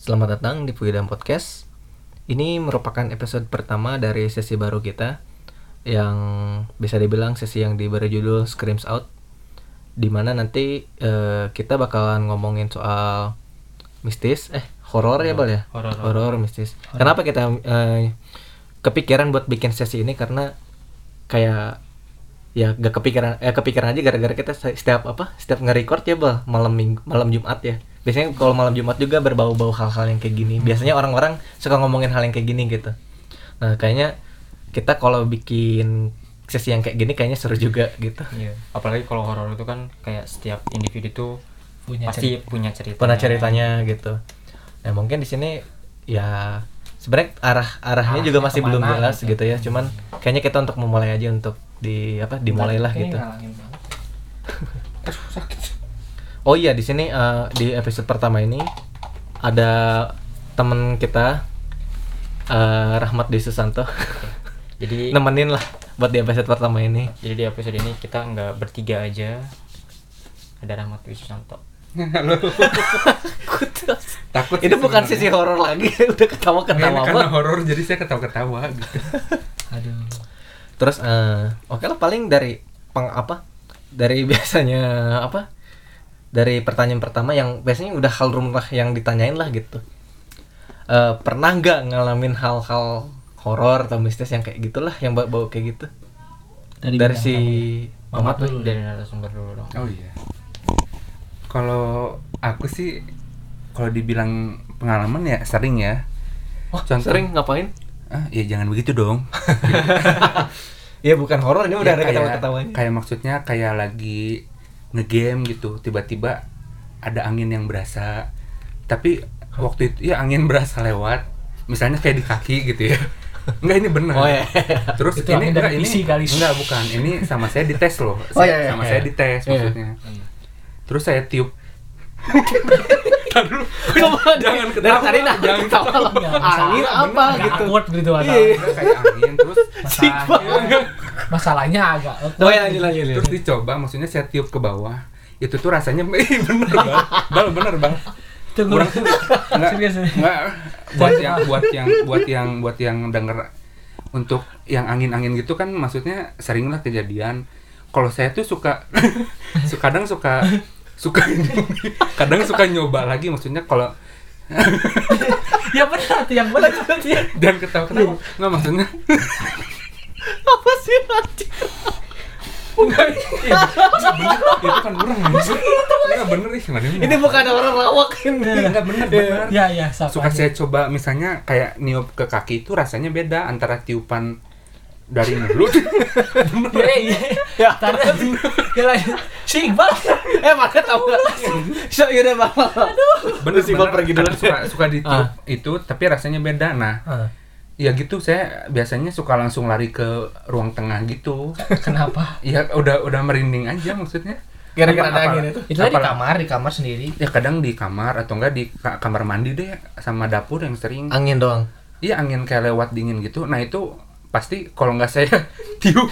Selamat datang di Puyudam Podcast. Ini merupakan episode pertama dari sesi baru kita yang bisa dibilang sesi yang diberi judul Screams Out. Di mana nanti eh, kita bakalan ngomongin soal mistis, eh horor ya bal ya? Horor. Horor mistis. Kenapa kita eh, kepikiran buat bikin sesi ini karena kayak ya gak kepikiran eh kepikiran aja gara-gara kita se- setiap apa setiap nge-record ya bal malam minggu malam Jumat ya biasanya kalau malam Jumat juga berbau-bau hal-hal yang kayak gini biasanya orang-orang suka ngomongin hal yang kayak gini gitu nah kayaknya kita kalau bikin sesi yang kayak gini kayaknya seru juga gitu Iya. Apalagi kalau horor itu kan kayak setiap individu tuh punya pasti punya cerita. pernah ceritanya gitu nah mungkin di sini ya sebenarnya arah arahnya juga Arahnya masih belum jelas gitu. gitu ya cuman kayaknya kita untuk memulai aja untuk di apa dimulailah gitu. Aduh, sakit. Oh iya di sini eh, di episode pertama ini ada temen kita eh, Rahmat Dwi Susanto Jadi nemenin lah buat di episode pertama ini. jadi di episode ini kita nggak bertiga aja. Ada Rahmat. Halo. Takut Itu bukan sisi horor lagi, udah ketawa ketawa karena banget. horor jadi saya ketawa-ketawa gitu. Aduh. Terus eh, oke lah paling dari peng apa? Dari biasanya apa? Dari pertanyaan pertama yang biasanya udah hal rumah yang ditanyain lah gitu. Eh, pernah nggak ngalamin hal-hal horor atau mistis yang kayak gitulah yang bau-bau kayak gitu? Dari, bidang si. Mamat Mamat dulu. Dari narasumber dulu dong. Oh iya. Kalau aku sih kalau dibilang pengalaman ya sering ya. Wah, Contoh- sering ngapain? Ah, ya jangan begitu dong. Ya bukan horor, ini udah Ya, ada kayak, ketawa-ketawanya. kayak maksudnya kayak lagi ngegame gitu, tiba-tiba ada angin yang berasa. Tapi waktu itu ya angin berasa lewat. Misalnya kayak di kaki gitu ya. Enggak ini benar. Oh, iya. Terus Itu ini enggak ini kali. enggak bukan. Ini sama saya dites loh. Oh, iya, iya, sama iya. saya dites Iya. maksudnya. Terus saya tiup jangan Dari tadi nah, jangan ketawa Angin apa gitu. awkward gitu Iya. masalahnya. Enggak kayak angin terus masalahnya, Masalahnya agak. Oh ya, lanjut lanjut. terus dicoba maksudnya saya tiup ke bawah itu tuh rasanya bener bang bang bener bang Tunggu. Kurang tuh enggak, Serius, serius. enggak buat yang buat yang buat yang buat yang denger untuk yang angin-angin gitu kan maksudnya sering lah kejadian kalau saya tuh suka suka kadang suka suka kadang suka nyoba lagi maksudnya kalau Ya benar tuh yang benar. dan ketawa-ketawa nggak maksudnya Apa sih anjing? enggak iya, itu kan anjir. enggak bener ih nggak ada yang Ini bukan orang lawak ini. enggak bener bener Ya ya, suka saya coba misalnya kayak niup ke kaki itu rasanya beda antara tiupan dari mulut Ya iya. Ya. Tadi ya. Si Iqbal. Eh mana tahu enggak? So, yaudah Bang. bener Si Iqbal pergi dulu. suka suka ditiup Ah. itu tapi rasanya beda nah Ah. ya gitu saya biasanya suka langsung lari ke ruang tengah gitu Kenapa? ya udah udah merinding aja maksudnya Gara-gara ada angin itu. Itu di kamar, di kamar sendiri. ya kadang di kamar atau enggak di ka- kamar mandi deh sama dapur yang sering Angin doang. iya angin kayak lewat dingin gitu nah itu pasti kalau nggak saya tiup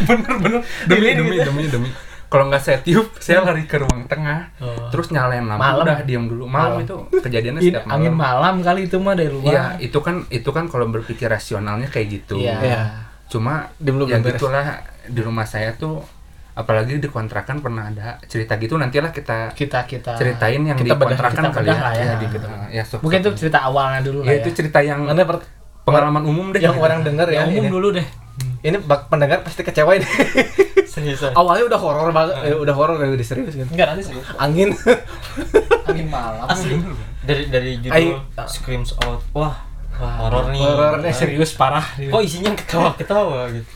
bener bener demi demi gitu. demi demi kalau nggak saya tiup saya lari ke ruang tengah Oh. terus nyalain lampu Malam. udah diam dulu malam, Malam. itu kejadiannya setiap angin malam malam kali itu mah dari luar. iya itu kan itu kan kalau berpikir rasionalnya kayak gitu Iya. Iya. cuma ya belum beres. gitulah di rumah saya tuh apalagi di kontrakan pernah ada cerita gitu nantilah kita Kita kita ceritain yang kita di bedah- kontrakan kita kali bedah ya lah ya. ya, Di gitu. ya, sok- Mungkin itu cerita awalnya dulu ya lah ya. itu cerita yang Mana per- pengalaman umum deh yang orang denger ya. Umum ini. dulu deh. Ini bak pendengar pasti kecewa ini. Serius. Awalnya udah horor banget, eh, udah horor udah serius gitu. Enggak nanti serius. Angin. Angin malam. Dari dari judul Ai- Screams Out. Wah, horor nih. Horor nih. Serius parah. Kok isinya ketawa-ketawa gitu.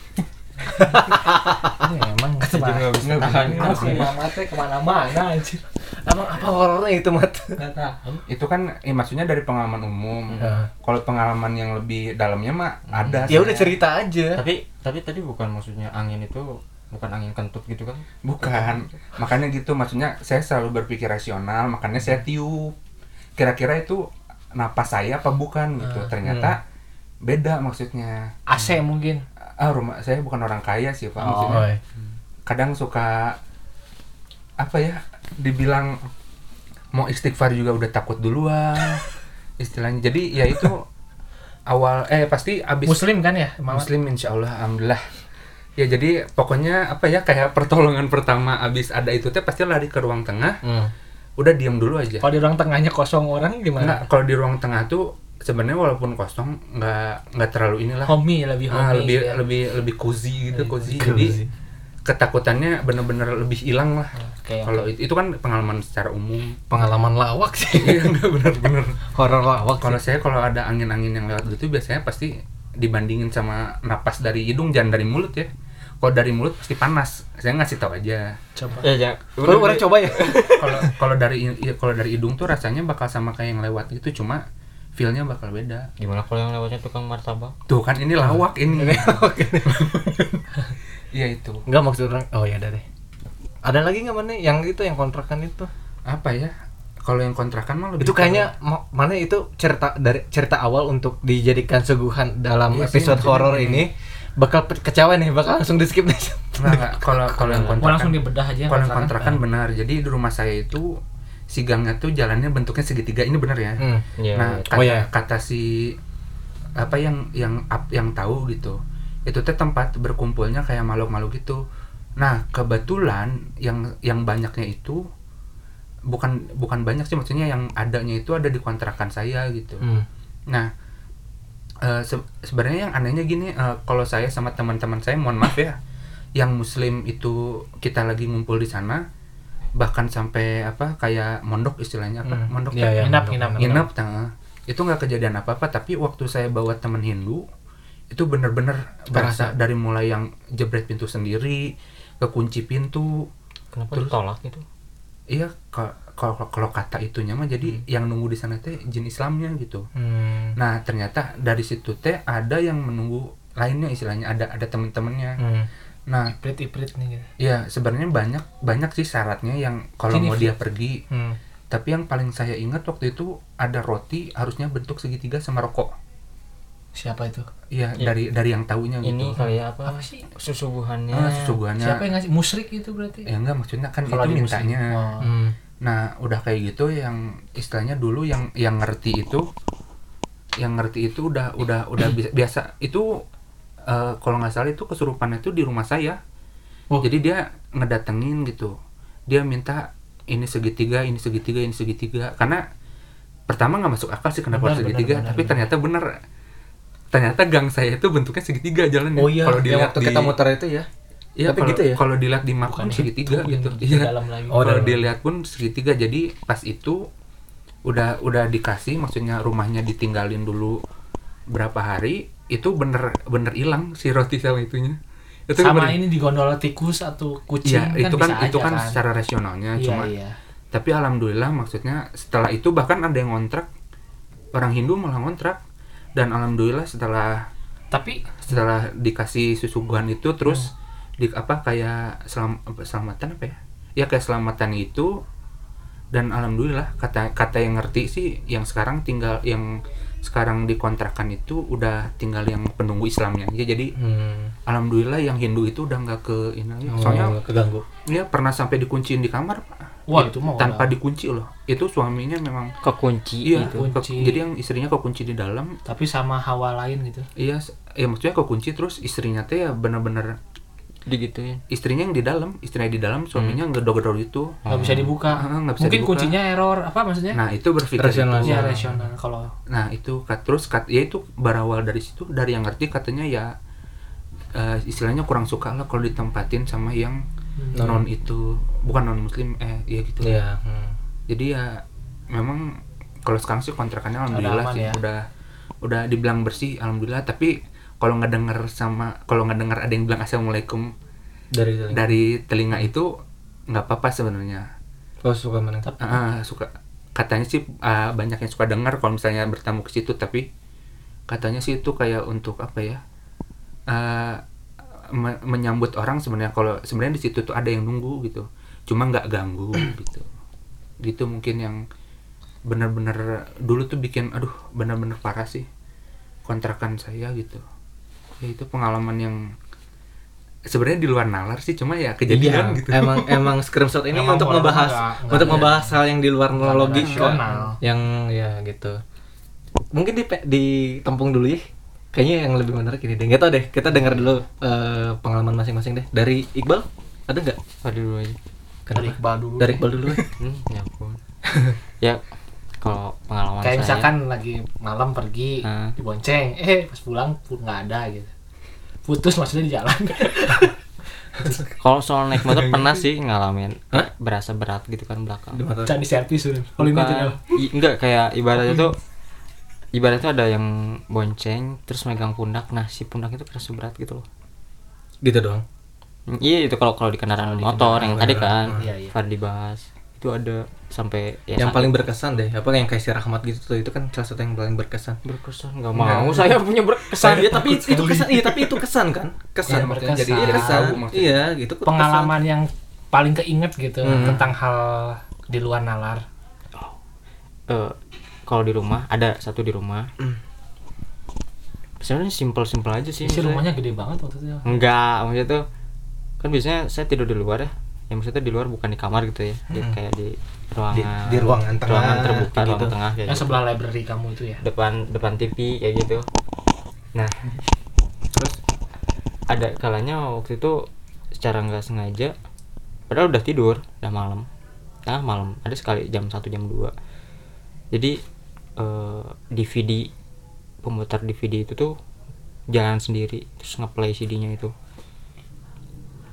Ini emang saya juga nggak bisa tahan. Mas mama teh ke mana-mana anjir. Emang apa horornya itu, Mat? Tahu. itu kan eh, maksudnya dari pengalaman umum Ya. kalau pengalaman yang lebih dalamnya mah ada Ya udah cerita aja. Tapi tapi tadi bukan maksudnya angin itu bukan angin kentut gitu kan? bukan makanya gitu maksudnya saya selalu berpikir rasional makanya saya tiup kira-kira itu napas saya apa bukan gitu ternyata beda maksudnya AC mungkin. ah rumah saya bukan orang kaya sih pak Oh, maksudnya iya. kadang suka apa ya dibilang mau istighfar juga udah takut duluan istilahnya jadi ya itu awal eh pasti abis Muslim kan ya? Mama? Muslim insya Allah alhamdulillah ya jadi pokoknya apa ya kayak pertolongan pertama abis ada itu teh pasti lari ke ruang tengah Hmm. udah diam dulu aja Kalau di ruang tengahnya kosong orang gimana? Enggak, kalau di ruang tengah tuh sebenarnya walaupun kosong nggak nggak terlalu inilah Homey lebih Ah, homey. lebih ya. lebih lebih cozy gitu cozy cozy. jadi ketakutannya bener-bener lebih hilang lah. Oke, kalau itu, itu kan pengalaman secara umum. Pengalaman lawak sih. iya bener-bener. Horor lawak kalau saya kalau ada angin-angin yang lewat gitu biasanya pasti dibandingin sama napas dari hidung jangan dari mulut ya. Kalau dari mulut pasti panas. Saya ngasih tahu aja. Coba. Ya, ya. Lu orang coba ya. kalau kalau dari i- kalau dari hidung tuh rasanya bakal sama kayak yang lewat gitu cuma feelnya bakal beda. Gimana kalau yang lewatnya tukang martabak? tuh kan ini lawak ini iya itu Enggak maksud orang. Oh ya deh. Ada lagi nggak mana yang itu yang kontrakan itu? apa ya kalau yang kontrakan mah lebih Itu kayaknya ma- mana itu cerita dari cerita awal untuk dijadikan suguhan dalam Iya episode horor ini bakal kecewa nih, bakal langsung di skip deh. Kalau kalau yang kontrakan langsung dibedah aja yang kalau yang kontrakan. kontrakan benar jadi di rumah saya itu si gangnya tuh jalannya bentuknya segitiga ini benar ya Hmm. Iya. nah iya. kata, Oh, iya. kata si apa yang yang up yang tahu gitu itu teh tempat berkumpulnya kayak makhluk-makhluk gitu nah kebetulan yang yang banyaknya itu bukan bukan banyak sih maksudnya yang adanya itu ada di kontrakan saya gitu Hmm. Nah, eh, se- sebenarnya yang anehnya gini, eh, kalau saya sama teman-teman saya, mohon maaf ya, yang Muslim itu kita lagi ngumpul di sana, bahkan sampai apa kayak mondok istilahnya apa, Hmm. mondok teh? iya, Nginap, mondok. nginap. nginep, nah, itu nggak kejadian apa-apa, tapi waktu saya bawa teman Hindu, itu bener-bener berasa dari mulai yang jebret pintu sendiri, kekunci pintu, Kenapa terus- ditolak gitu? iya ka- kalau kalau kata itunya mah jadi yang nunggu di sana teh jin Islamnya gitu. Hmm. Nah ternyata dari situ teh ada yang menunggu lainnya istilahnya ada ada temen-temennya. Hmm. Nah Iprit-iprit nih gitu. ya sebenarnya banyak banyak sih syaratnya yang kalau mau dia pergi. Hmm. Tapi yang paling saya ingat waktu itu ada roti harusnya bentuk segitiga sama rokok. Siapa itu? Iya Iya. dari dari yang tahunya Ini gitu. kayak apa? Apa sih? Susuguhannya. Ah, susuguhannya. Siapa yang ngasih musrik itu berarti? Ya enggak maksudnya kan Kalau itu mintanya. Oh. Hmm. Nah, udah kayak gitu yang istilahnya dulu yang yang ngerti itu yang ngerti itu udah udah udah biasa itu eh, kalau nggak salah itu kesurupan itu di rumah saya. Oh. Jadi dia ngedatengin gitu. Dia minta ini segitiga, ini segitiga, ini segitiga karena pertama nggak masuk akal sih kenapa Benar, harus benar, segitiga, benar, tapi benar. ternyata bener. Ternyata gang saya itu bentuknya segitiga jalannya. Oh iya, kalau dilihat waktu di kita muter itu ya. Iya, Tapi gitu ya? kalau dilihat di map Bukan pun segitiga itu gitu. di Iya. Oh, kalau dilihat pun segitiga jadi pas itu udah udah dikasih maksudnya rumahnya ditinggalin dulu berapa hari itu bener bener hilang si roti sama itunya itu Sama bener- ini di gondola tikus atau kucing Iya, itu kan itu aja kan secara rasionalnya Iya, cuma iya. tapi alhamdulillah maksudnya setelah itu bahkan ada yang ngontrak orang Hindu malah ngontrak dan alhamdulillah setelah Tapi setelah dikasih susuguhan itu Hmm. terus di apa kayak selam, selamatan apa ya ya kayak selamatan itu dan alhamdulillah kata kata yang ngerti sih yang sekarang tinggal yang sekarang dikontrakan itu udah tinggal yang penunggu Islamnya aja jadi Hmm. alhamdulillah yang Hindu itu udah nggak ke ini Oh, soalnya keganggu. dia pernah sampai dikunciin di kamar Pak. Wah, Ya, itu mah tanpa dikunci loh itu suaminya memang Kekunci iya gitu. ke- Kunci. jadi yang istrinya kekunci di dalam tapi sama hawa lain gitu. iya ya maksudnya kekunci terus istrinya teh ya bener-bener Digituin. istrinya yang di dalam istrinya di dalam suaminya Hmm. ngedor-gedor itu nggak bisa dibuka. Nggak bisa Mungkin dibuka. kuncinya error apa maksudnya? nah itu berpikir Rasional. itu. Iya rasional kalau nah itu kat- terus kat, ya itu berawal dari situ dari yang ngerti katanya ya eh, istilahnya kurang suka lah kalau ditempatin sama yang non itu bukan non muslim eh ya gitu Iya. hmm. jadi ya memang kalau sekarang sih kontrakannya alhamdulillah aman sih ya. udah udah dibilang bersih alhamdulillah tapi kalau nggak denger sama kalau nggak denger ada yang bilang assalamualaikum Dari dari. dari telinga itu nggak apa-apa sebenarnya Oh suka mana? tapi Ah, suka katanya sih ah, banyak yang suka dengar kalau misalnya bertamu ke situ tapi katanya sih itu kayak untuk apa ya Ah, me- menyambut orang sebenarnya. Kalau sebenarnya di situ tuh ada yang nunggu gitu. Cuma nggak ganggu gitu. Gitu mungkin yang benar-benar dulu tuh bikin aduh benar-benar parah sih kontrakan saya gitu. Ya itu pengalaman yang sebenarnya di luar nalar sih cuma ya kejadian Iya, gitu. Emang emang screenshot ini Emang untuk ngebahas nggak- nggak untuk ngebahas hal yang di luar logika yang ya gitu. Mungkin di ditampung dulu ya kayaknya yang lebih menarik ini deh nggak tau deh kita dengar dulu eh, pengalaman masing-masing deh dari Iqbal ada nggak Apa dulu aja? Dari Iqbal dulu. dari Iqbal dulu ya. Hmm, ya ampun. ya kalau pengalaman Kayak saya misalkan lagi malam pergi Ah. dibonceng, eh pas pulang pun nggak ada gitu. Putus maksudnya di jalan. kalau soal naik motor pernah sih ngalamin Hah? berasa berat gitu kan belakang. Di motor. Jangan di servis udah. Kalau ini enggak kayak ibaratnya tuh ibaratnya ada yang bonceng terus megang pundak. Nah si pundak itu kerasa berat gitu loh. Gitu doang? Hmm, iya itu kalau kalau di kendaraan di motor kendaraan, yang tadi kan Iya, iya. Far dibahas itu ada sampai ya yang paling berkesan deh apa yang kayak si Rahmat gitu tuh itu kan salah satu yang paling berkesan. Berkesan nggak mau. Saya punya berkesan. Iya tapi itu kesan iya tapi itu kesan kan? Iya, kesan. maksudnya jadi iya kesan. iya gitu. Kesan. pengalaman yang paling keinget gitu Hmm. tentang hal di luar nalar. Eh, kalau di rumah ada satu di rumah Hmm. sebenarnya simpel simpel aja sih Isi maksudnya. rumahnya gede banget waktu itu. enggak maksudnya tuh kan biasanya saya tidur di luar ya ya maksudnya di luar bukan di kamar gitu ya di, Hmm. kayak di ruangan di ruangan tengah, ruangan terbuka kayak ruangan gitu. tengah kayak Yang gitu. sebelah library kamu itu ya. depan depan TV kayak gitu nah terus ada kalanya waktu itu secara nggak sengaja padahal udah tidur udah malam tengah malam ada sekali jam 1 jam 2 jadi eh, DVD pemutar DVD itu tuh jalan sendiri terus ngeplay CD-nya itu.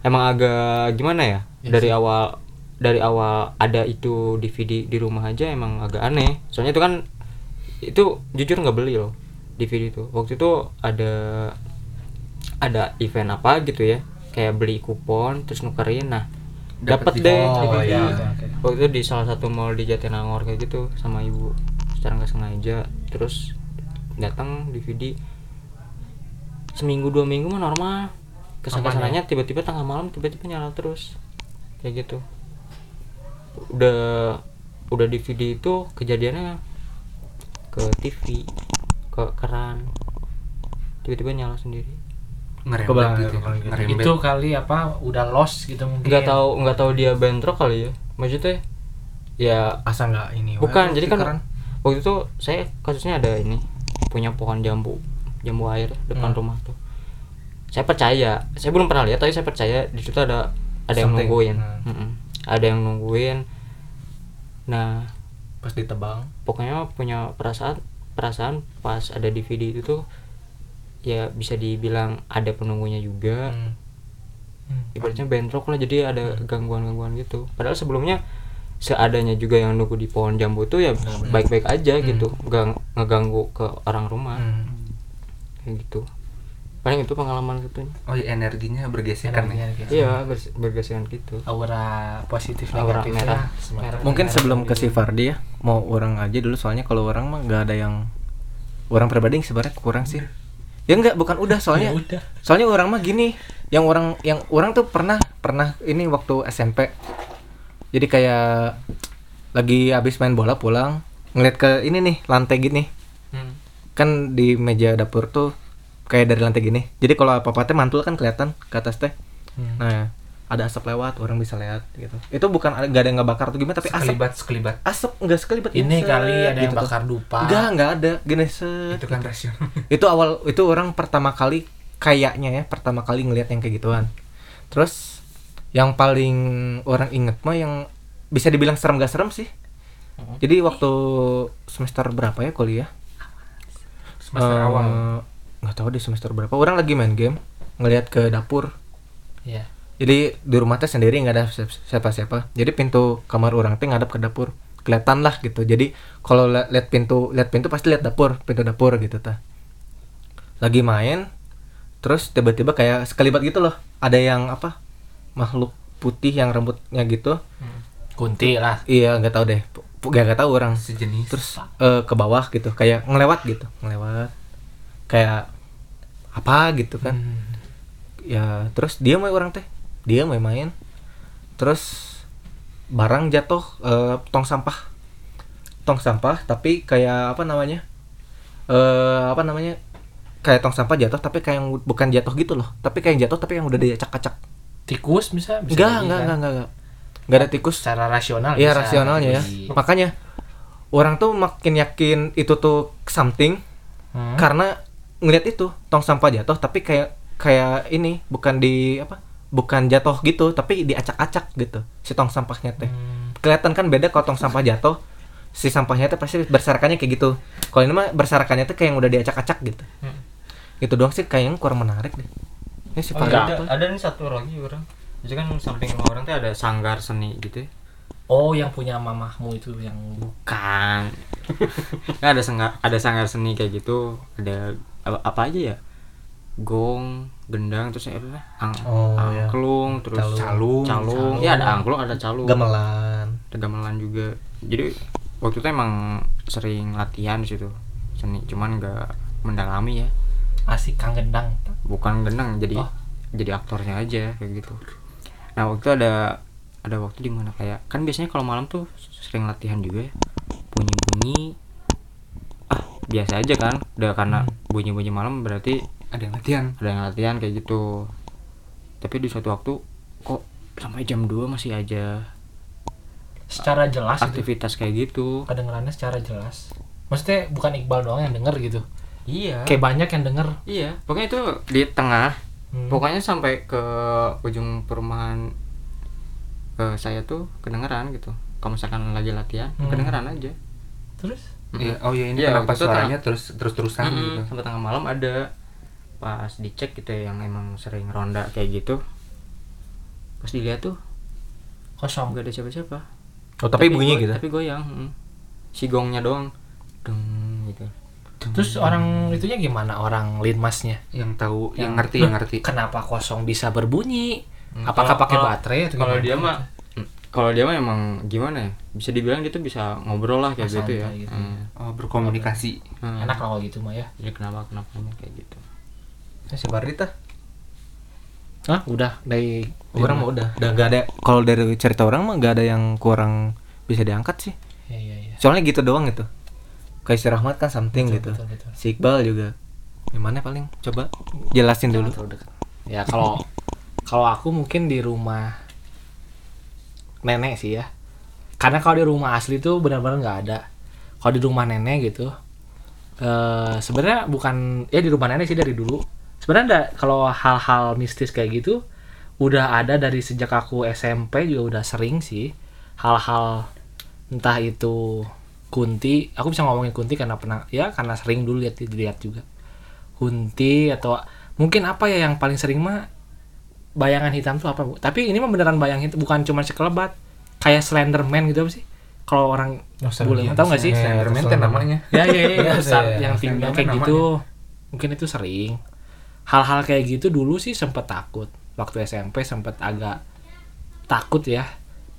Emang agak gimana ya? Ya dari sih. awal dari awal ada itu DVD di rumah aja emang agak aneh. Soalnya itu kan itu jujur nggak beli loh DVD itu. Waktu itu ada ada event apa gitu ya? Kayak beli kupon terus nukerin. Nah dapat deh Oh, DVD iya, waktu itu di salah satu mall di Jatinangor kayak gitu sama ibu secara nggak sengaja terus datang DVD seminggu dua minggu mah normal. Kesan Aman ya? tiba-tiba tengah malam tiba-tiba nyala terus. Kayak gitu. Udah udah DVD itu kejadiannya ke TV ke keran. Tiba-tiba nyala sendiri. Ngerembet gitu gitu. ngerembet. Itu kali apa udah lost gitu mungkin. nggak tahu nggak tahu dia bentrok kali ya? Maksudnya ya asa nggak ini Bukan, jadi kan keren. Waktu itu saya kasusnya ada ini punya pohon jambu jambu air depan Hmm. rumah tuh saya percaya saya belum pernah lihat tapi saya percaya di situ ada ada yang Something. nungguin Hmm. Mm-mm. ada yang nungguin nah pas ditebang pokoknya punya perasaan perasaan pas ada DVD itu tuh ya bisa dibilang ada penunggunya juga Hmm. Hmm. ibaratnya bentrok lah jadi ada gangguan-gangguan gitu padahal sebelumnya seadanya juga yang nunggu di pohon jambu itu ya baik-baik aja Hmm. gitu nggak ngeganggu ke orang rumah Hmm. kayak gitu paling itu pengalaman gitu oh iya energinya bergesekan Energinya ya iya bergesekan gitu Aura positif Aura negatifnya merah. Merah. mungkin merah sebelum ke gitu. si Fardi ya mau orang aja dulu soalnya kalau orang mah nggak ada yang orang pribadi sebenarnya kurang sih ya nggak bukan udah soalnya Ya udah. soalnya orang mah gini yang orang yang orang tuh pernah pernah ini waktu SMP jadi kayak lagi habis main bola pulang ngeliat ke ini nih lantai gini. Hmm. kan di meja dapur tuh kayak dari lantai gini. Jadi kalau apa apa teh mantul kan kelihatan ke atas teh. Hmm. nah ada asap lewat orang bisa lihat gitu. Itu bukan ada- nggak ada yang ngebakar tuh gimana tapi asap. Sekelibat sekelibat. Asap enggak sekelibat. Ini set, kali ada yang gitu tuh. bakar dupa. enggak enggak ada. Gini set. Itu kan rasional itu awal itu orang pertama kali kayaknya ya pertama kali ngelihat yang kayak gituan. Terus yang paling orang inget mah yang bisa dibilang serem gak serem sih. Mhm. jadi waktu semester berapa ya kuliah? Semester Eh, awal. nggak tahu di semester berapa. Orang lagi main game ngelihat ke dapur. Iya. jadi di rumah teh sendiri nggak ada siapa-siapa. Jadi pintu kamar orang teh ngadep ke dapur. Kelihatan lah gitu. Jadi kalau li- lihat pintu lihat pintu pasti lihat dapur pintu dapur gitu ta lagi main terus tiba-tiba kayak sekelibat gitu loh. Ada yang apa makhluk putih yang rambutnya gitu. Kunti lah. iya nggak tahu deh. Nggak nggak tahu orang. Sejenis. Terus eh, ke bawah gitu kayak ngelewat gitu ngelewat. Kayak apa gitu kan. Hmm. ya terus dia mau orang teh dia mau main. Terus barang jatuh eh, tong sampah. Tong sampah tapi kayak apa namanya eh apa namanya kayak tong sampah jatuh tapi kayak yang bukan jatuh gitu loh. Tapi kayak yang jatuh tapi yang udah diacak-acak tikus bisa bisa enggak enggak kan? enggak enggak enggak. Enggak ada tikus. Secara rasional Iya bisa. rasionalnya ya. Makanya orang tuh makin yakin itu tuh something hmm, karena ngeliat itu tong sampah jatuh tapi kayak kayak ini bukan di apa bukan jatuh gitu tapi diacak-acak gitu si tong sampahnya teh. Hmm, kelihatan kan beda kalau tong sampah jatuh si sampahnya teh pasti berserakannya kayak gitu. Kalau ini mah berserakannya tuh kayak yang udah diacak-acak gitu. Hmm. itu doang sih kayaknya kurang menarik deh si Oh, Farel ada, ada nih satu lagi orang. Jadi kan samping rumah orang tuh ada sanggar seni gitu ya. oh yang punya mamahmu itu yang Bukan. Kan ada sanggar ada sanggar seni kayak gitu. Ada apa, apa aja ya? Gong, gendang terus apa? Ang, Oh, iya. angklung, terus Calung. calung. Calung. Ya ada angklung, ada calung. gamelan Ada gamelan juga. Jadi waktu itu emang sering latihan di situ seni, cuman nggak mendalami ya. Asik kang gendang. Bukan gendang jadi Oh. jadi aktornya aja kayak gitu. Nah waktu itu ada ada waktu di mana kayak kan biasanya kalau malam tuh sering latihan juga ya. Bunyi bunyi ah biasa aja kan. Udah karena bunyi bunyi malam berarti ada yang latihan. Ada yang latihan kayak gitu. Tapi di suatu waktu kok sampai jam 2 masih aja secara jelas itu aktivitas kayak gitu. Kedengerannya secara jelas. Maksudnya bukan Iqbal doang yang denger gitu iya. Kayak banyak yang denger. Iya pokoknya itu di tengah. Hmm. pokoknya sampai ke ujung perumahan ke saya tuh kedengeran gitu. Kalau misalkan lagi latihan Hmm. kedengeran aja. Terus? Iya, oh iya ini Iya, kenapa suaranya terus terus terusan Mm-mm, gitu. sampai tengah malam ada. Pas dicek gitu ya, yang emang sering ronda kayak gitu. Pas dilihat tuh kosong. nggak ada siapa-siapa. Oh tapi, bunyi go- gitu? tapi goyang mm. si gongnya doang. Deng gitu terus orang itunya gimana? Orang linmasnya yang tahu yang, Yang- ngerti yang ngerti. kenapa kosong bisa berbunyi? Hmm, apakah pakai baterai atau kalau dia mah kalau dia mah emang gimana ya? Bisa dibilang dia tuh bisa ngobrol lah kayak gitu ya. Gitu. Mm. oh berkomunikasi. Hmm. enak lah kalau gitu mah ya. Jadi kenapa kenapa kayak gitu. Si Barita Hah, udah dari orang mah udah. Udah gak ada kalau dari cerita orang mah gak ada yang kurang bisa diangkat sih. Ya ya ya soalnya gitu doang gitu kayak si Rahmat kan something Betul, gitu. betul, betul. si Iqbal juga. Gimana paling? Coba jelasin dulu. Terlalu dekat. ya kalau kalau aku mungkin di rumah nenek sih ya. Karena kalau di rumah asli tuh benar-benar nggak ada. Kalau di rumah nenek gitu eh sebenarnya bukan ya di rumah nenek sih dari dulu. Sebenarnya kalau hal-hal mistis kayak gitu udah ada dari sejak aku SMP juga udah sering sih. Hal-hal entah itu kunti aku bisa ngomongin kunti karena pernah ya karena sering dulu lihat dilihat juga. Kunti atau mungkin apa ya yang paling sering mah bayangan hitam tuh apa bu? Tapi ini mah beneran bayang hitam bukan cuma sekelebat kayak Slenderman gitu apa sih? Kalau orang bule tahu nggak sih Slenderman? Kan namanya? Ya ya ya, Iya, besar iya, yang tinggi Slenderman kayak namanya. gitu mungkin itu sering. Hal-hal kayak gitu dulu sih sempet takut. Waktu SMP sempet agak takut ya.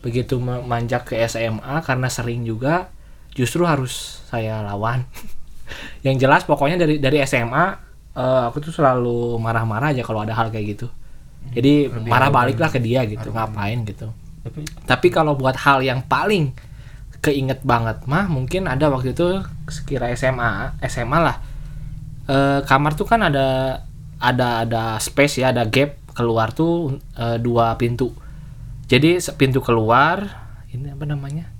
Begitu memanjak ke SMA karena sering juga justru harus saya lawan. Yang jelas pokoknya dari dari SMA eh, aku tuh selalu marah-marah aja kalau ada hal kayak gitu. Jadi Lebih marah arogan. balik lah ke dia gitu ngapain gitu. Tapi kalau buat hal yang paling keinget banget mah mungkin ada waktu itu sekira SMA SMA lah. Eh, kamar tuh kan ada ada ada space ya ada gap keluar tuh eh, dua pintu. Jadi pintu keluar ini apa namanya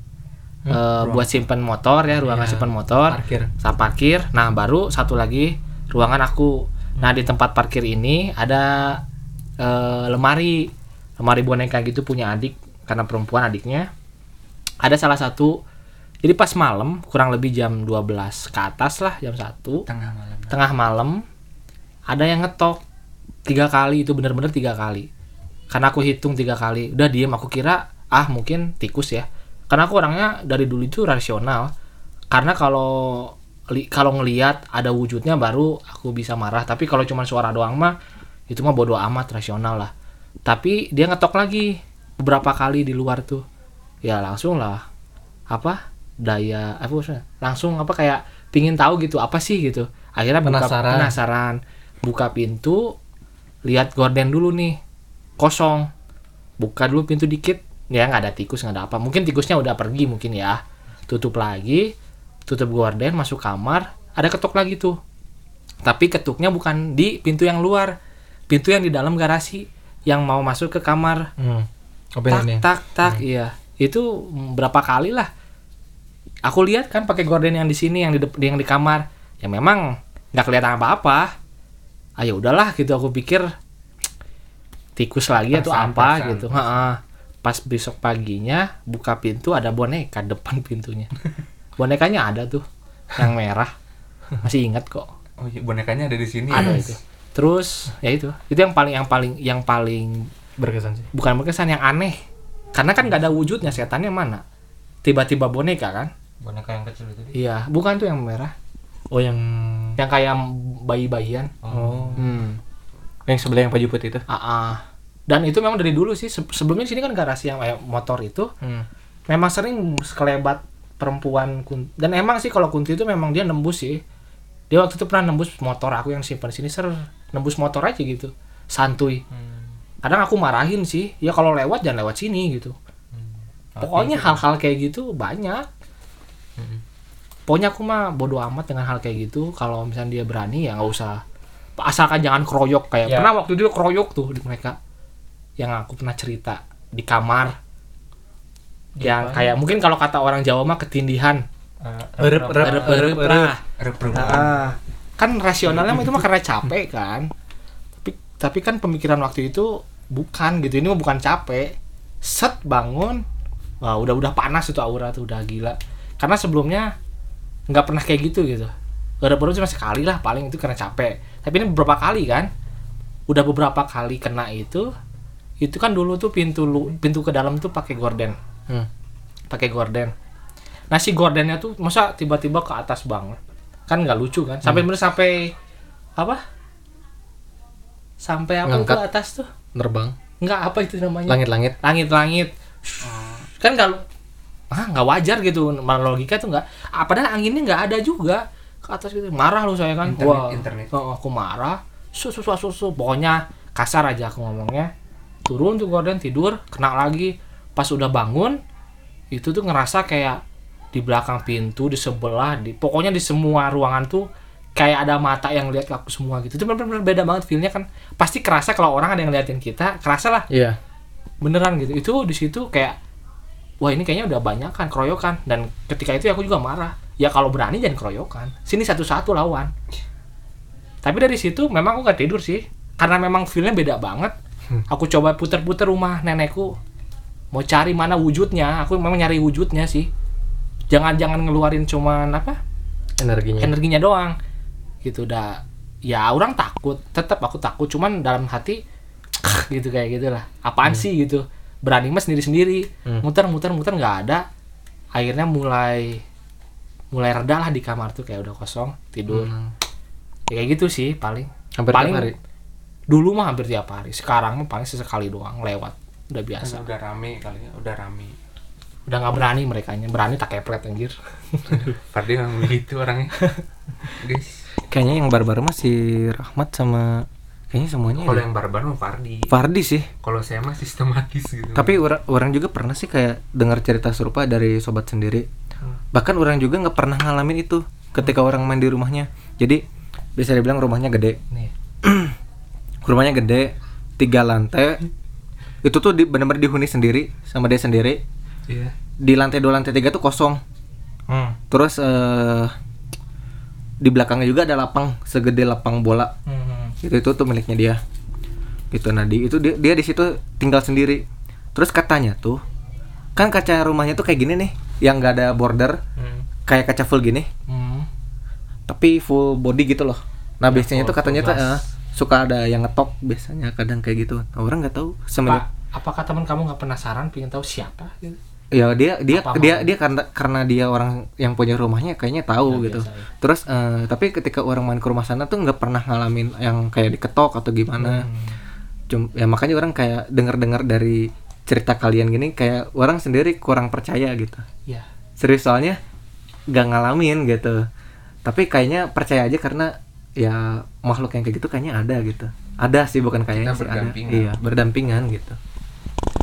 Eh, buat simpen motor ya ruangan Iya, simpen motor. parkir. saya parkir. Nah baru satu lagi ruangan aku. Nah di tempat parkir ini ada eh, lemari. Lemari boneka gitu punya adik karena perempuan adiknya. Ada salah satu jadi pas malam kurang lebih jam 12 ke atas lah jam 1 tengah malam. Tengah malam ada yang ngetok. Tiga kali itu bener-bener tiga kali. Karena aku hitung tiga kali. Udah diem aku kira ah mungkin tikus ya karena aku orangnya dari dulu itu rasional. Karena kalau kalau ngelihat ada wujudnya baru aku bisa marah. Tapi kalau cuma suara doang mah itu mah bodoh amat rasional lah. Tapi dia ngetok lagi beberapa kali di luar tuh. Ya langsung lah. Apa? Daya apa maksudnya? Langsung apa kayak pingin tahu gitu apa sih gitu. Akhirnya buka, Penasaran. penasaran. Buka pintu lihat gorden dulu nih. Kosong. Buka dulu pintu dikit ya nggak ada tikus nggak ada apa. Mungkin tikusnya udah pergi mungkin ya. Tutup lagi tutup gorden masuk kamar. Ada ketok lagi tuh. Tapi ketuknya bukan di pintu yang luar. Pintu yang di dalam garasi yang mau masuk ke kamar. Hmm. Tak ini. tak tak iya. Itu berapa kali lah. Aku lihat kan pakai gorden yang di sini yang di yang di kamar. Ya memang nggak kelihatan apa-apa. Ayo udahlah gitu aku pikir tikus lagi atau apa perasaan, gitu. Ha-ha. Pas besok paginya buka pintu ada boneka depan pintunya bonekanya ada tuh yang merah masih ingat kok Oh iya, bonekanya ada di sini. ada itu terus ya itu itu yang paling yang paling yang paling Berkesan sih. bukan berkesan yang aneh karena kan nggak ada wujudnya setannya mana tiba-tiba boneka kan boneka yang kecil itu iya bukan tuh yang merah Oh, yang yang kayak bayi-bayian Oh. hmm. Yang sebelah yang baju putih itu. Ah, ah. Dan itu memang dari dulu sih. Se- sebelumnya di sini kan garasi yang kayak motor itu Hmm. memang sering sekelebat perempuan kun- dan emang sih kalau kunti itu memang dia nembus sih. Dia waktu itu pernah nembus motor aku yang simpan sini ser nembus motor aja gitu. Santuy kadang aku marahin sih ya kalau lewat jangan lewat sini gitu. Pokoknya hal-hal kayak gitu banyak. Pokoknya aku mah bodoh amat dengan hal kayak gitu. Kalau misalnya dia berani ya nggak usah. Asalkan jangan keroyok kayak Ya. pernah waktu itu keroyok tuh di mereka yang aku pernah cerita di kamar. Yang kayak mungkin kalau kata orang Jawa mah ketindihan. Erep, erep, Erep, erep, erep, erep. kan rasionalnya mah itu mah karena capek kan. Tapi tapi kan pemikiran waktu itu bukan gitu. Ini mah bukan capek. Set bangun. Wah udah udah panas itu aura tuh udah gila. Karena sebelumnya nggak pernah kayak gitu gitu. Baru-baru cuma sekali lah paling itu karena capek. Tapi ini beberapa kali kan. Udah beberapa kali kena itu itu kan dulu tuh pintu lu pintu ke dalam tuh pakai gorden. Hmm. pakai gorden. Nah si gordennya tuh masa tiba-tiba ke atas banget. Kan nggak lucu kan? Sampai bener sampai apa? Sampai apa Ngangkat. itu atas tuh? Nerbang. nggak apa itu namanya? Langit-langit. langit-langit. Kan nggak ah nggak wajar gitu. Malah logika tuh nggak ah, padahal anginnya nggak ada juga ke atas gitu. Marah lu saya kan. Internet, wah. internet. oh, aku marah. Su su su su, su. pokoknya kasar aja aku ngomongnya turun tuh gorden tidur kena lagi. Pas udah bangun itu tuh ngerasa kayak di belakang pintu di sebelah di pokoknya di semua ruangan tuh kayak ada mata yang lihat aku semua gitu. Itu benar-benar beda banget feelnya kan. Pasti kerasa kalau orang ada yang liatin kita kerasa lah. Iya. beneran gitu. Itu di situ kayak wah ini kayaknya udah banyak kan keroyokan. Dan ketika itu aku juga marah. Ya kalau berani jangan keroyokan. Sini satu-satu lawan. Tapi dari situ memang aku gak tidur sih. Karena memang feelnya beda banget aku coba puter-puter rumah nenekku mau cari mana wujudnya. Aku memang nyari wujudnya sih. Jangan jangan ngeluarin cuman apa? Energinya. energinya doang. Gitu udah ya orang takut. Tetap aku takut cuman dalam hati gitu kayak gitulah. Apaan sih gitu. Berani mas sendiri sendiri Hmm. muter muter muter nggak ada. Akhirnya mulai mulai reda lah di kamar tuh kayak udah kosong tidur. Hmm. ya kayak gitu sih paling. Hampir paling tiap hari. Dulu mah hampir tiap hari sekarang mah paling sesekali doang lewat udah biasa udah rame kali ya, udah rame. udah nggak berani mereka berani tak keplet anjir Fardi memang begitu orangnya. Guys, Kayaknya yang baru-baru masih Rahmat sama kayaknya semuanya. kalau ada. yang barbar mah Fardi. Fardi sih. Kalau saya mah sistematis gitu. Tapi orang, orang juga pernah sih kayak dengar cerita serupa dari sobat sendiri. Bahkan orang juga nggak pernah ngalamin itu ketika orang main di rumahnya. Jadi bisa dibilang rumahnya gede. nih Rumahnya gede, tiga lantai. Itu tuh di, benar-benar dihuni sendiri sama dia sendiri. Iya. Di lantai dua lantai tiga tuh kosong. hmm. Terus eh, di belakangnya juga ada lapang segede lapang bola. Hmm. itu itu tuh miliknya dia gitu Nadi itu dia dia di situ tinggal sendiri terus katanya tuh kan kaca rumahnya tuh kayak gini nih yang nggak ada border Hmm. kayak kaca full gini Hmm. tapi full body gitu loh nah Ya, biasanya tuh katanya tuh. Suka ada yang ngetok biasanya kadang kayak gitu Nah, orang nggak tahu semenjak apakah teman kamu nggak penasaran pengen tahu siapa gitu? ya dia dia Apa dia dia karena karena dia orang yang punya rumahnya kayaknya tahu Ya, gitu biasa ya. terus eh, tapi ketika orang main ke rumah sana tuh nggak pernah ngalamin yang kayak diketok atau gimana Hmm. Cum- ya makanya orang kayak dengar-dengar dari cerita kalian gini kayak orang sendiri kurang percaya gitu Ya. serius soalnya gak ngalamin gitu tapi kayaknya percaya aja karena ya makhluk yang kayak gitu kayaknya ada gitu. Ada sih bukan kayaknya sih ada. berdampingan. iya berdampingan gitu.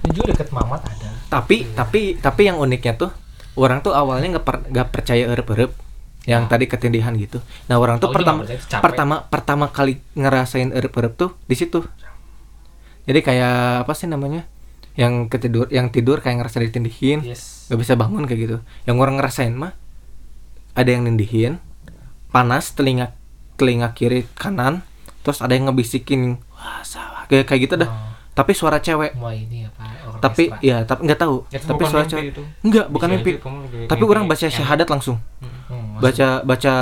Ini juga deket Mamat ada. tapi tapi tapi yang uniknya tuh orang tuh awalnya nggak per- percaya erep-erep yang tadi ketindihan gitu. Nah orang tuh Oh, iya, pertama pertama pertama kali ngerasain erep-erep tuh di situ. Jadi kayak apa sih namanya yang ketidur yang tidur kayak ngerasa ditindihin yes. nggak bisa bangun kayak gitu. Yang orang ngerasain mah ada yang nindihin panas telinga telinga kiri kanan terus ada yang ngebisikin wah salah kayak kayak gitu dah. Oh. tapi suara cewek. Wah ini apa orkestra. tapi ya tapi nggak tahu. Itu tapi suara cewek. itu. enggak bukan Bisa mimpi. aja tapi orang baca syahadat langsung. Hmm, baca baca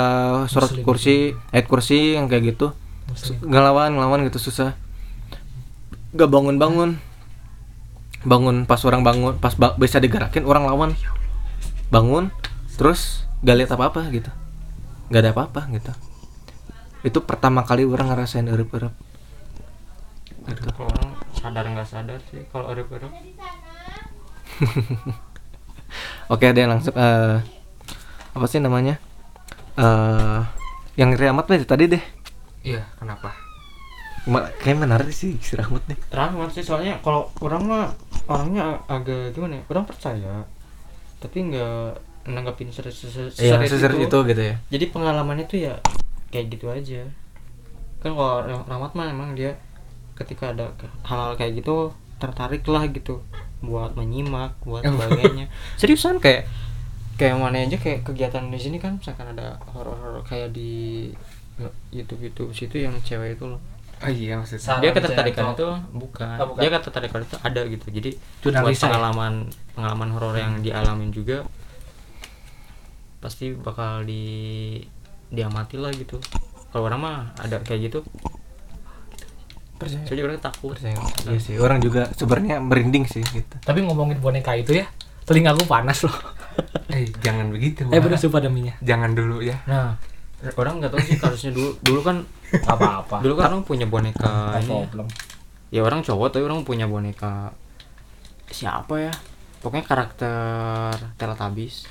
surat Muslim. kursi ayat kursi yang kayak gitu. Muslim. ngelawan ngelawan gitu susah. Nggak bangun bangun bangun pas orang bangun pas ba- bisa digerakin orang lawan. Bangun terus gak lihat apa apa gitu. Nggak ada apa apa gitu itu pertama kali orang ngerasain erup erup gitu. kalau orang sadar nggak sadar sih kalau ada ada oke deh langsung eh apa sih namanya? Eh yang Rahmat nih tadi deh. Iya, kenapa? Ma- kayak menarik sih si Rahmat nih. Rahmat sih soalnya kalau orang mah orangnya agak gimana ya orang percaya tapi nggak nanggapin serius serius Iya, serius seserius itu gitu ya. jadi pengalamannya tuh ya kayak gitu aja kan kalau Rah- rahmat mah emang dia ketika ada hal-hal kayak gitu tertarik lah gitu buat menyimak buat sebagainya seriusan kayak kayak mana aja kayak kegiatan di sini kan misalkan ada horor-horor kayak di YouTube YouTube situ yang cewek itu loh Oh iya maksudnya. Dia ketertarikan itu bukan. Oh, bukan. dia ketertarikan itu ada gitu jadi Jurnalis buat ya? pengalaman pengalaman horor yang dialamin juga pasti bakal di diamati lah gitu kalau orang mah ada kayak gitu Percaya. saya juga takut Percaya. Iya sih, orang juga sebenarnya merinding sih gitu. tapi ngomongin boneka itu ya telingaku panas loh Eh, jangan begitu. eh bener sumpah deminya Jangan dulu ya. nah orang nggak tahu sih kasusnya dulu dulu kan apa-apa dulu kan orang punya boneka ini ya. problem ya orang cowok tapi orang punya boneka siapa ya pokoknya karakter Teletubbies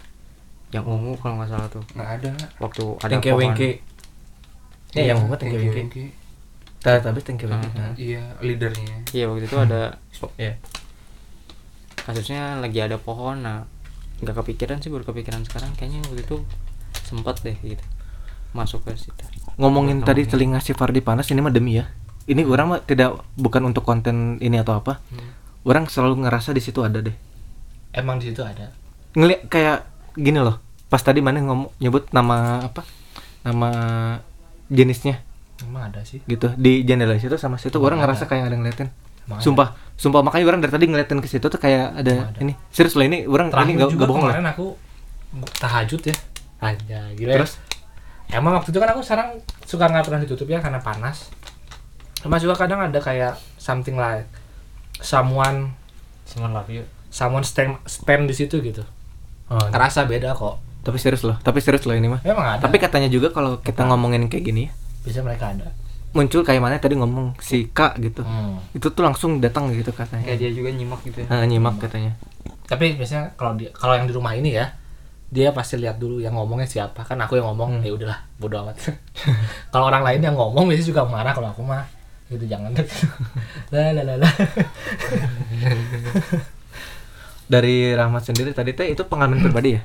yang ungu kalau nggak salah tuh Nggak ada. waktu ada Tengke wengke. Ya yang banget tengke wengke. Tadi tapi tengke wengke. Hmm. Nah. Iya, leadernya. Iya waktu itu ada Iya. kasusnya lagi ada pohon nah nggak kepikiran sih baru kepikiran sekarang kayaknya waktu itu sempat deh gitu masuk ke situ Ngomongin tadi telinga si Fardi panas ini mah demi ya. Ini orang mah tidak bukan untuk konten ini atau apa. Orang selalu ngerasa di situ ada deh. emang di situ ada Ngeliat kayak gini loh. Pas tadi mana ngomong nyebut nama apa? Nama jenisnya emang ada sih gitu di jendela situ sama situ Emang orang ada. ngerasa kayak ada yang ngeliatin. Emang ada. Sumpah, sumpah makanya orang dari tadi ngeliatin ke situ tuh kayak ada, Emang ada. ini. Serius loh ini orang terakhir ini gak, juga bohong lah. kemarin aku tahajud ya aja gila Terus? ya. emang waktu itu kan aku sekarang suka nggak pernah ditutup ya karena panas sama juga kadang ada kayak something like someone Cuman love you someone stand stand di situ gitu Oh, ngerasa beda kok tapi serius loh, tapi serius loh ini mah. memang ada Tapi katanya juga kalau kita ngomongin kayak gini ya, bisa mereka ada muncul kayak mana tadi ngomong si Kak gitu. Hmm. Itu tuh langsung datang gitu katanya. kayak dia juga nyimak gitu ya Nah, nyimak katanya. tapi biasanya kalau dia kalau yang di rumah ini ya dia pasti lihat dulu yang ngomongnya siapa kan aku yang ngomong Hmm. ya udahlah bodo amat kalau orang lain yang ngomong biasanya juga marah kalau aku mah gitu jangan lah lah lah lah Dari Rahmat sendiri tadi teh itu pengalaman pribadi ya?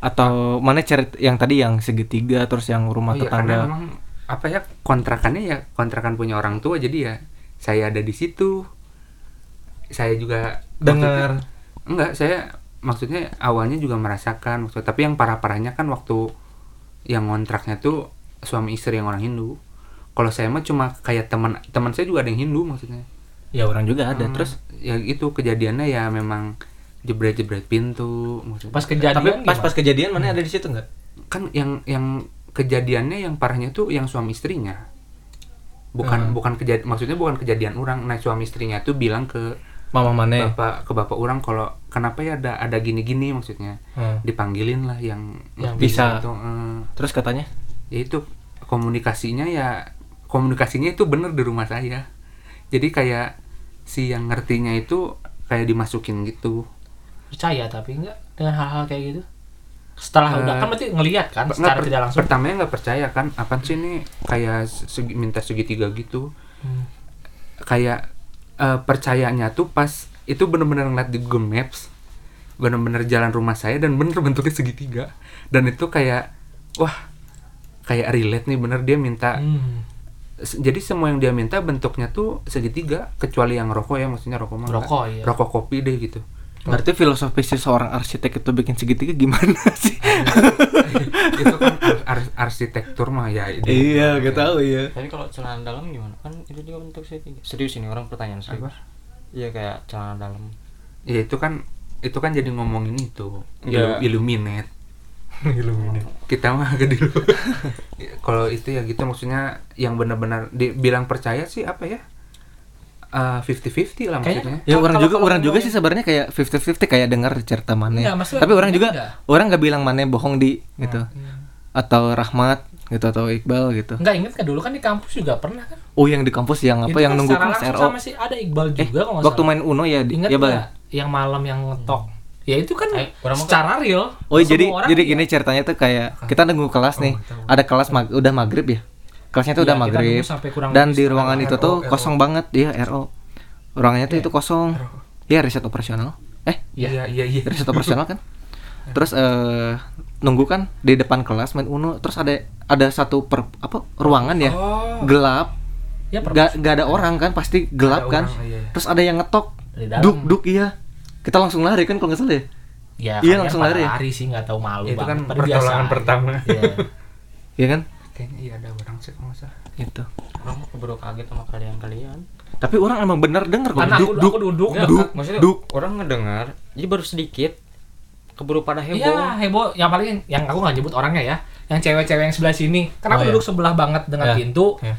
Atau mana cerita yang tadi yang segitiga terus yang rumah Oh iya, tetangga? memang apa ya kontrakannya ya kontrakan punya orang tua jadi ya saya ada di situ. Saya juga Dengar enggak, saya maksudnya awalnya juga merasakan waktu tapi yang parah-parahnya kan waktu yang kontraknya tuh suami istri yang orang Hindu. Kalau saya mah cuma kayak teman teman saya juga ada yang Hindu maksudnya. Ya orang juga ada Hmm, terus ya itu kejadiannya ya memang jebret-jebret pintu maksudnya. pas kejadian tapi pas gimana? pas kejadian mana ada di situ nggak? kan yang yang kejadiannya yang parahnya tuh yang suami istrinya bukan Hmm. bukan kejadian maksudnya bukan kejadian orang nah suami istrinya tuh bilang ke Mama mana? bapak ke bapak orang kalau kenapa ya ada ada gini-gini maksudnya Hmm. dipanggilin lah yang Yang bisa. itu eh, Terus katanya? ya itu komunikasinya ya komunikasinya itu bener di rumah saya jadi kayak si yang ngertinya itu kayak dimasukin gitu. Percaya tapi enggak dengan hal-hal kayak gitu? Setelah Eh, udah kan berarti ngelihat kan secara per- tidak langsung? pertamanya nggak percaya kan apa sih ini? Kayak segi, minta segitiga gitu. Hmm. kayak eh, percayanya tuh pas itu bener-bener ngeliat di Google Maps bener-bener jalan rumah saya dan bener bentuknya segitiga. Dan itu kayak wah kayak relate nih bener dia minta Hmm. Jadi semua yang dia minta bentuknya tuh segitiga kecuali yang rokok ya maksudnya rokok mah Rokok, iya. rokok kopi deh gitu Berarti filosofi si seorang arsitek itu bikin segitiga gimana sih? itu kan ar- ar- arsitektur mah ya ini. iya, gak tahu ya. Tapi kalau celana dalam gimana? Kan itu juga bentuk segitiga. Serius ini orang pertanyaan serius. Iya kayak celana dalam. ya itu kan itu kan jadi ngomongin itu Ya. Ilu- illuminate kita mah agak dulu kalau itu ya gitu maksudnya yang benar-benar dibilang percaya sih apa ya fifty fifty lah maksudnya Kayaknya- Ya Kalau- orang kalau- juga kalau orang juga sih sebenarnya kayak 50-50 kayak dengar cerita mana. Tapi orang juga enggak. orang nggak bilang mana bohong di gitu. Atau Rahmat gitu atau Iqbal gitu. Enggak inget kan dulu kan di kampus juga pernah kan? Oh yang di kampus yang apa Itu yang kan nunggu kelas RO. sama si ada Iqbal Eh, juga kalau nggak waktu salah. main Uno ya di, Ingat ya Bal. nggak? Yang malam yang ngetok. Ya itu kan mau secara real. Oh Semua jadi orang jadi iya. gini ceritanya tuh kayak kita nunggu kelas nih. Ada kelas mag udah maghrib ya. Kelasnya tuh Iya, udah maghrib. Dan di ruangan itu RO, tuh RO. kosong banget dia RO. Ruangannya tuh itu kosong. Iya riset operasional. Eh Iya. iya iya iya riset operasional kan terus eh nunggu kan di depan kelas main uno terus ada ada satu per apa ruangan ya Oh. gelap Ya gak, gak ada orang kan pasti gelap Ada kan orang, iya, iya. terus ada yang ngetok Di dalam. duk duk iya kita langsung lari kan kalau nggak salah ya Ya, Iya, kalian langsung lari ya? lari sih nggak tahu malu itu kan banget. Pertolongan pertama Iya. iya kan kayaknya iya ada orang sih nggak salah gitu orang keburu kaget sama kalian-kalian. tapi orang emang bener denger kok Karena duk aku, duk aku duduk. Enggak, duk, maksudnya duk. orang ngedengar, jadi baru sedikit keburu pada heboh. Iya, heboh. Yang paling yang aku nggak nyebut orangnya ya. Yang cewek-cewek yang sebelah sini. Karena Oh, aku iya. duduk sebelah banget dengan Iya. pintu. Iya.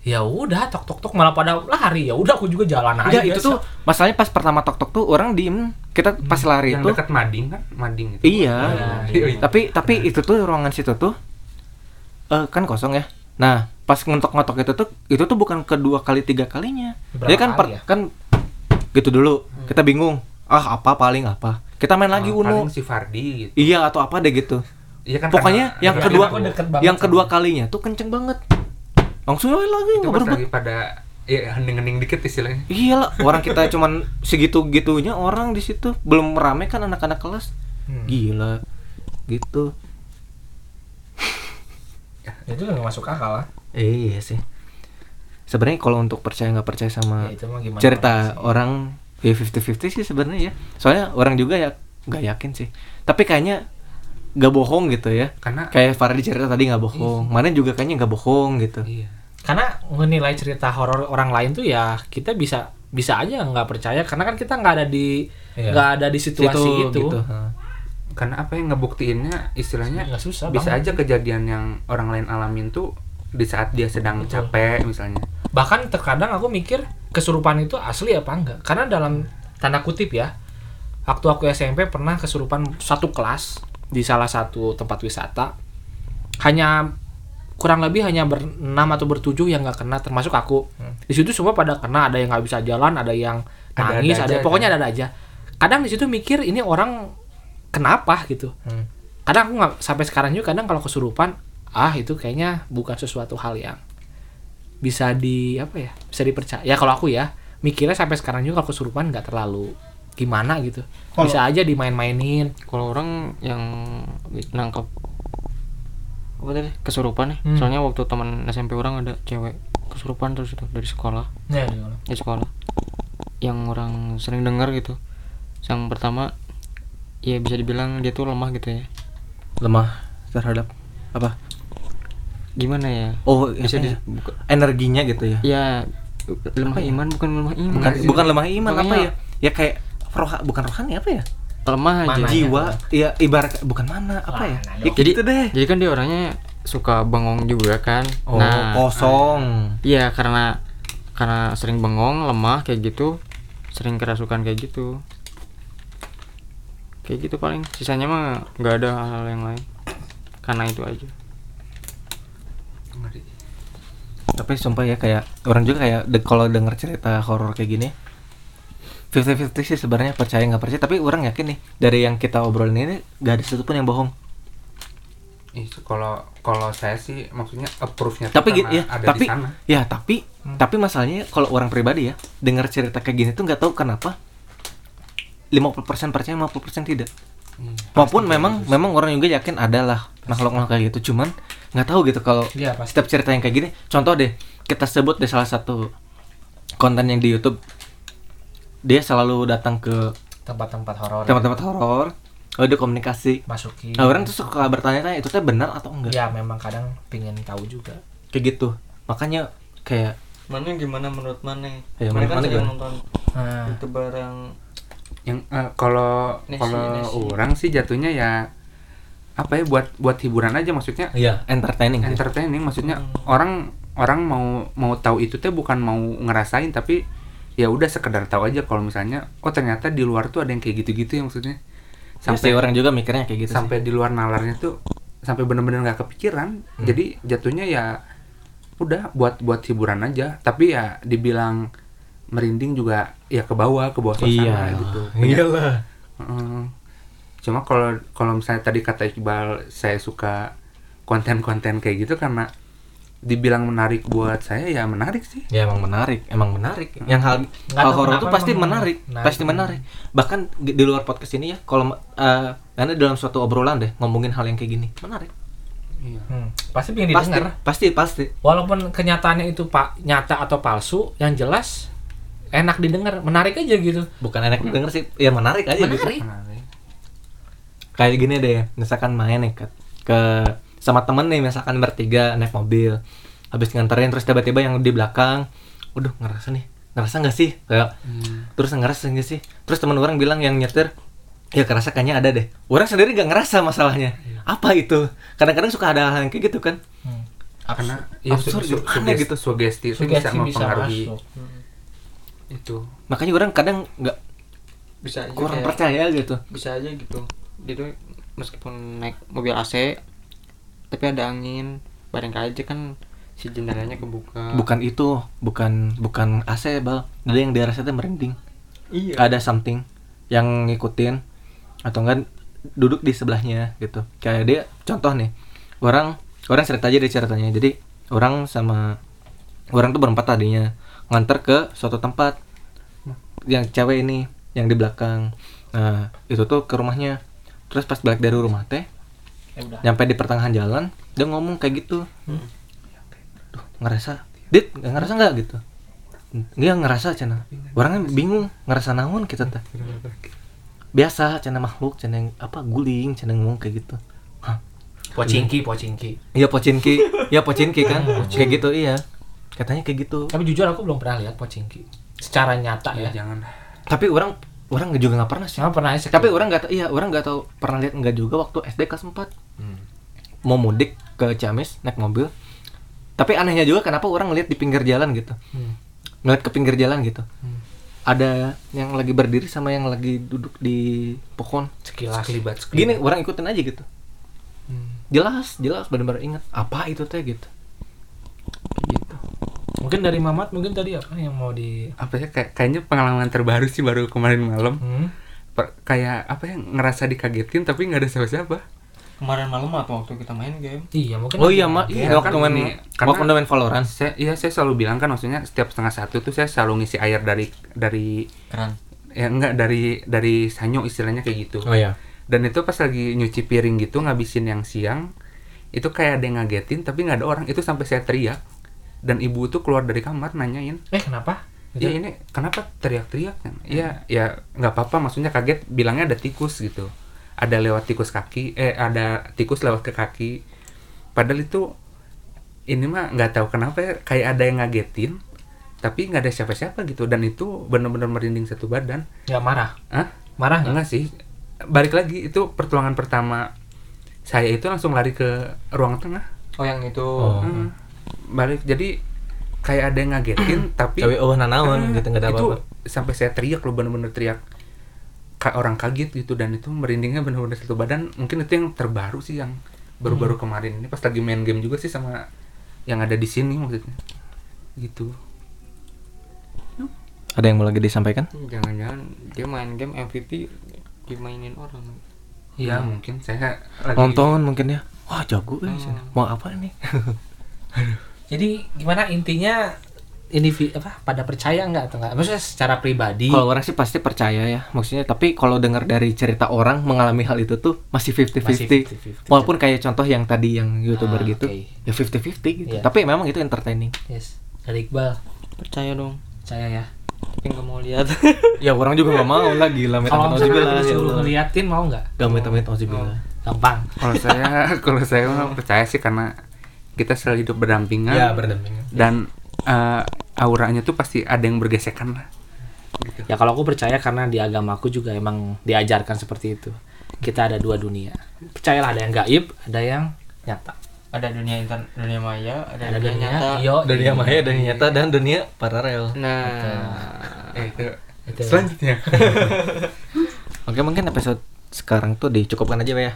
Ya udah, tok tok tok malah pada lari. Ya udah, aku juga jalan aja. Itu biasa. tuh masalahnya pas pertama tok tok tuh orang diem kita pas lari yang itu dekat mading kan mading itu Iya. Iya, iya. Tapi tapi itu tuh ruangan situ tuh eh kan kosong ya. Nah, pas ngetok-ngetok itu tuh itu tuh bukan kedua kali tiga kalinya. Berapa Dia kan per- ya? kan gitu dulu. Kita bingung. Ah, apa paling apa? Kita main lagi Ah, Uno. paling si Fardi gitu Iya atau apa deh gitu. iya kan Pokoknya karena- yang kedua banget yang kedua kalinya tuh kenceng banget. Langsung lagi itu pas lagi pada ya hening-hening dikit istilahnya Iya lah, orang kita cuman segitu-gitunya orang di situ belum rame kan anak-anak kelas. Hmm. Gila. Gitu. itu nggak masuk akal lah. Eh, iya sih. Sebenarnya kalau untuk percaya nggak percaya sama Ya, itu mah gimana cerita orang sih. orang ya 50-50 sih sebenarnya ya. Soalnya orang juga ya nggak yakin sih. Tapi kayaknya nggak bohong gitu ya. karena Kayak Fardi cerita tadi nggak bohong. Mana juga kayaknya nggak bohong gitu. iya Karena menilai cerita horor orang lain tuh ya kita bisa bisa aja nggak percaya karena kan kita nggak ada di Iya. nggak ada di situasi Situ, itu. gitu. Ha. karena apa yang ngebuktiinnya istilahnya Nggak susah bisa banget. aja kejadian yang orang lain alamin tuh di saat dia sedang Betul. capek misalnya Bahkan terkadang aku mikir kesurupan itu asli apa enggak? Karena dalam tanda kutip ya, waktu aku SMP pernah kesurupan satu kelas di salah satu tempat wisata. Hanya kurang lebih hanya berenam atau bertujuh yang nggak kena termasuk aku. Di situ semua pada kena, ada yang nggak bisa jalan, ada yang nangis, ada, aja, pokoknya kan? ada aja. Kadang di situ mikir ini orang kenapa gitu. Hmm. Kadang aku nggak sampai sekarang juga kadang kalau kesurupan, ah itu kayaknya bukan sesuatu hal yang bisa di apa ya bisa dipercaya ya kalau aku ya mikirnya sampai sekarang juga kalau kesurupan nggak terlalu gimana gitu bisa aja dimain-mainin Kalau orang yang nangkep apa tadi kesurupan ya. Hmm. Soalnya waktu teman SMP orang ada cewek kesurupan terus itu dari sekolah ya, di sekolah yang orang sering dengar gitu yang pertama ya bisa dibilang dia tuh lemah gitu ya Lemah terhadap apa? gimana ya Oh, bisa apa di ya? energinya gitu ya. ya lemah Apa ya? iman bukan lemah iman Bukan bukan lemah iman apa Makanya- ya? Ya kayak roha bukan rohani apa ya? Lemah aja Mana? Jiwa, ya ibarat bukan mana apa ya? Mana Ya jadi gitu deh. jadi kan dia orangnya suka bengong juga kan Oh, kosong. iya karena karena sering bengong lemah kayak gitu sering kerasukan kayak gitu kayak gitu paling sisanya mah nggak ada hal yang lain karena itu aja. Tapi sumpah ya kayak orang juga kayak de- kalau denger cerita horor kayak gini 50-50 sih sebenarnya percaya nggak percaya. Tapi orang yakin nih dari yang kita obrolin ini gak ada satupun yang bohong. Itu kalau kalau saya sih maksudnya approve-nya tapi gitu ya ada tapi di sana. ya tapi tapi masalahnya kalau orang pribadi ya dengar cerita kayak gini tuh nggak tahu kenapa 50% percaya 50% tidak. Maupun memang memang orang juga yakin ada lah makhluk-makhluk kayak gitu, cuman nggak tahu gitu kalau pasti. setiap cerita yang kayak gini. Contoh deh, kita sebut deh salah satu konten yang di YouTube dia selalu datang ke tempat-tempat horor tempat-tempat horor, oh dia komunikasi. masuki Nah, orang tuh suka bertanya-tanya itu teh benar atau enggak? ya memang kadang pingin tahu juga Kayak gitu. Makanya kayak mana gimana menurut mana Ya, Mana kan mana nonton nah, youtuber yang yang eh, kalau Nesi, kalau Nesi. orang sih jatuhnya ya apa ya buat buat hiburan aja maksudnya iya entertaining. sih. entertaining maksudnya Hmm. orang orang mau mau tahu itu teh bukan mau ngerasain tapi ya udah sekedar tahu aja kalau misalnya oh ternyata di luar tuh ada yang kayak gitu-gitu ya maksudnya Ya, sih, sampai orang juga mikirnya kayak gitu sih. sampai di luar nalarnya tuh sampai bener-bener nggak kepikiran Hmm. jadi jatuhnya ya udah buat buat hiburan aja tapi ya dibilang merinding juga ya ke bawah ke bawah suasana Iya. gitu Iyalah. Heeh. cuma kalau kalau misalnya tadi kata Iqbal saya suka konten-konten kayak gitu karena dibilang menarik buat saya ya menarik sih Ya emang menarik, emang menarik. Yang hal Nggak hal horor itu pasti menarik, menarik. pasti menarik. Bahkan di luar podcast ini ya, kalau eh karena dalam suatu obrolan deh ngomongin hal yang kayak gini, menarik. iya hmm, pasti pengen Pasti, didengar pasti, pasti. walaupun kenyataannya itu pak nyata atau palsu yang jelas enak didengar menarik aja gitu Bukan enak denger sih, ya menarik aja gitu. menarik menarik Kayak gini deh, misalkan main nih ke, ke sama temen nih, misalkan bertiga naik mobil, habis nganterin terus tiba-tiba yang di belakang, waduh ngerasa nih, ngerasa nggak sih? Kayak Hmm. terus ngerasa nggak sih? Terus teman orang bilang yang nyetir ya kerasa kayaknya ada deh. Orang sendiri nggak ngerasa masalahnya. Apa itu? Kadang-kadang suka ada hal yang kayak gitu kan? Hmm. karena ya su- absurd su- gitu, aneh sugesti, gitu. sugesti itu Sugesti bisa bisa mempengaruhi masuk. itu. Makanya orang kadang nggak bisa aja kurang kayak- percaya gitu. bisa aja gitu. Gitu meskipun naik mobil AC tapi ada angin. Bareng aja kan si jendelanya kebuka. Bukan itu bukan bukan AC bal. Ada yang dia rasa tuh merinding. Iya. Ada something yang ngikutin atau enggak duduk di sebelahnya gitu. Kayak dia contoh nih orang orang cerita aja deh ceritanya. Jadi orang sama orang tuh berempat tadinya nganter ke suatu tempat. Yang cewek ini yang di belakang. Nah itu tuh ke rumahnya. Terus pas balik dari rumah teh ya udah. Nyampe di pertengahan jalan dia ngomong kayak gitu. Duh, ngerasa dit nggak ngerasa nggak? Gitu. Dia ngerasa cina. Orangnya bingung ngerasa naon kita teh. Biasa cina makhluk cina yang apa guling cina ngomong kayak gitu. Hah, pocingki pocingki iya pocinki ya pocinki kan? Kayak gitu iya. Katanya kayak gitu. Tapi jujur aku belum pernah lihat pocingki secara nyata ya ya. jangan. Tapi orang orang juga nggak pernah sih. Sama pernah aja tapi orang nggak tahu iya orang nggak tahu pernah lihat nggak juga waktu SD kelas 4 mau mudik ke Ciamis naik mobil. Tapi anehnya juga kenapa orang ngeliat di pinggir jalan gitu? Hmm. ngeliat ke pinggir jalan gitu. Hmm. ada yang lagi berdiri sama yang lagi duduk di pohon. Sekilas. Sekelibat gini orang ikutin aja gitu. Hmm. jelas jelas benar-benar ingat. Apa itu teh gitu? Gitu. Mungkin dari Mamat mungkin tadi apa yang mau di apa ya kayak kayaknya pengalaman terbaru sih baru kemarin malam. Hmm? Per- kayak apa ya ngerasa dikagetin tapi nggak ada siapa-siapa kemarin malam atau waktu kita main game? Iya mungkin oh iya mak kaget. iya kan waktu main ini, waktu karena- main Valorant. saya iya saya selalu bilang kan maksudnya setiap setengah satu tuh saya selalu ngisi air dari dari keran. ya enggak dari dari sanyo istilahnya kayak gitu. Oh iya. Dan itu pas lagi nyuci piring gitu ngabisin yang siang itu kayak ada yang ngagetin tapi nggak ada orang. Itu sampai saya teriak. Dan ibu tuh keluar dari kamar nanyain. Eh kenapa? Ya ini kenapa teriak-teriak? Kan ya ya nggak apa-apa maksudnya kaget bilangnya ada tikus gitu ada lewat tikus kaki eh ada tikus lewat ke kaki. Padahal itu ini mah nggak tahu kenapa ya, kayak ada yang ngagetin tapi nggak ada siapa-siapa gitu. Dan itu benar-benar merinding satu badan. Nggak marah? Ah marah nggak? Enggak sih. Balik lagi itu pertolongan pertama saya itu langsung lari ke ruang tengah. Oh yang itu. Oh. Hmm. balik jadi kayak ada yang ngagetin tapi tapi oh nanaon Eh, gitu nggak ada itu apa-apa. sampai saya teriak loh bener-bener teriak orang kaget gitu dan itu merindingnya bener-bener satu badan. Mungkin itu yang terbaru sih yang baru-baru Hmm. kemarin ini. Pas lagi main game juga sih sama yang ada di sini maksudnya. Gitu. Ada yang mau lagi disampaikan? Jangan-jangan dia main game MVP dimainin orang. Iya mungkin. Saya lagi nonton mungkin ya. Wah jago eh, Hmm. sini. mau apa nih jadi gimana? Intinya ini apa pada percaya nggak atau nggak maksudnya secara pribadi Kalau orang sih pasti percaya ya, maksudnya. Tapi kalau dengar dari cerita orang mengalami hal itu tuh masih 50-50. 50-50. Walaupun kayak contoh yang tadi yang youtuber Ah, gitu, oke. ya 50-50 gitu. Iya. Tapi memang itu entertaining. yes dari Iqbal percaya dong percaya ya tapi nggak mau lihat ya orang juga nggak mau lah gila kalau misalnya ya disuruh Allah. ngeliatin mau nggak Gak met amit auzubillah. gampang Kalau saya kalau saya percaya sih karena kita selalu hidup berdampingan. Ya berdampingan. Dan eh, auranya tuh pasti ada yang bergesekan lah. Gitu. ya kalau aku percaya karena di agamaku juga emang diajarkan seperti itu kita ada dua dunia percayalah ada yang gaib ada yang nyata ada dunia intan dunia maya ada, ada dunia, dunia nyata iyo Dunia maya, dunia nyata dan dunia paralel. nah Eh, itu. Itu. Selanjutnya. Oke mungkin episode sekarang tuh dicukupkan aja ya.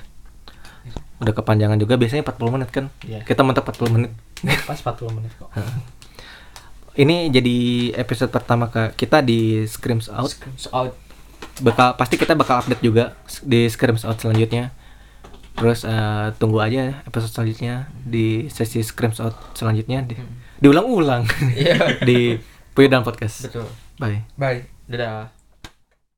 Udah kepanjangan juga biasanya 40 menit kan. Iya. Kita mentok 40 menit. pas 40 menit kok Ini jadi episode pertama ke kita di Screams Out. out Bakal pasti kita bakal update juga di Screams Out selanjutnya. Terus eh, tunggu aja episode selanjutnya di sesi Screams Out selanjutnya di, diulang-ulang Iya. di Puyudan Podcast. betul Bye. Bye. dadah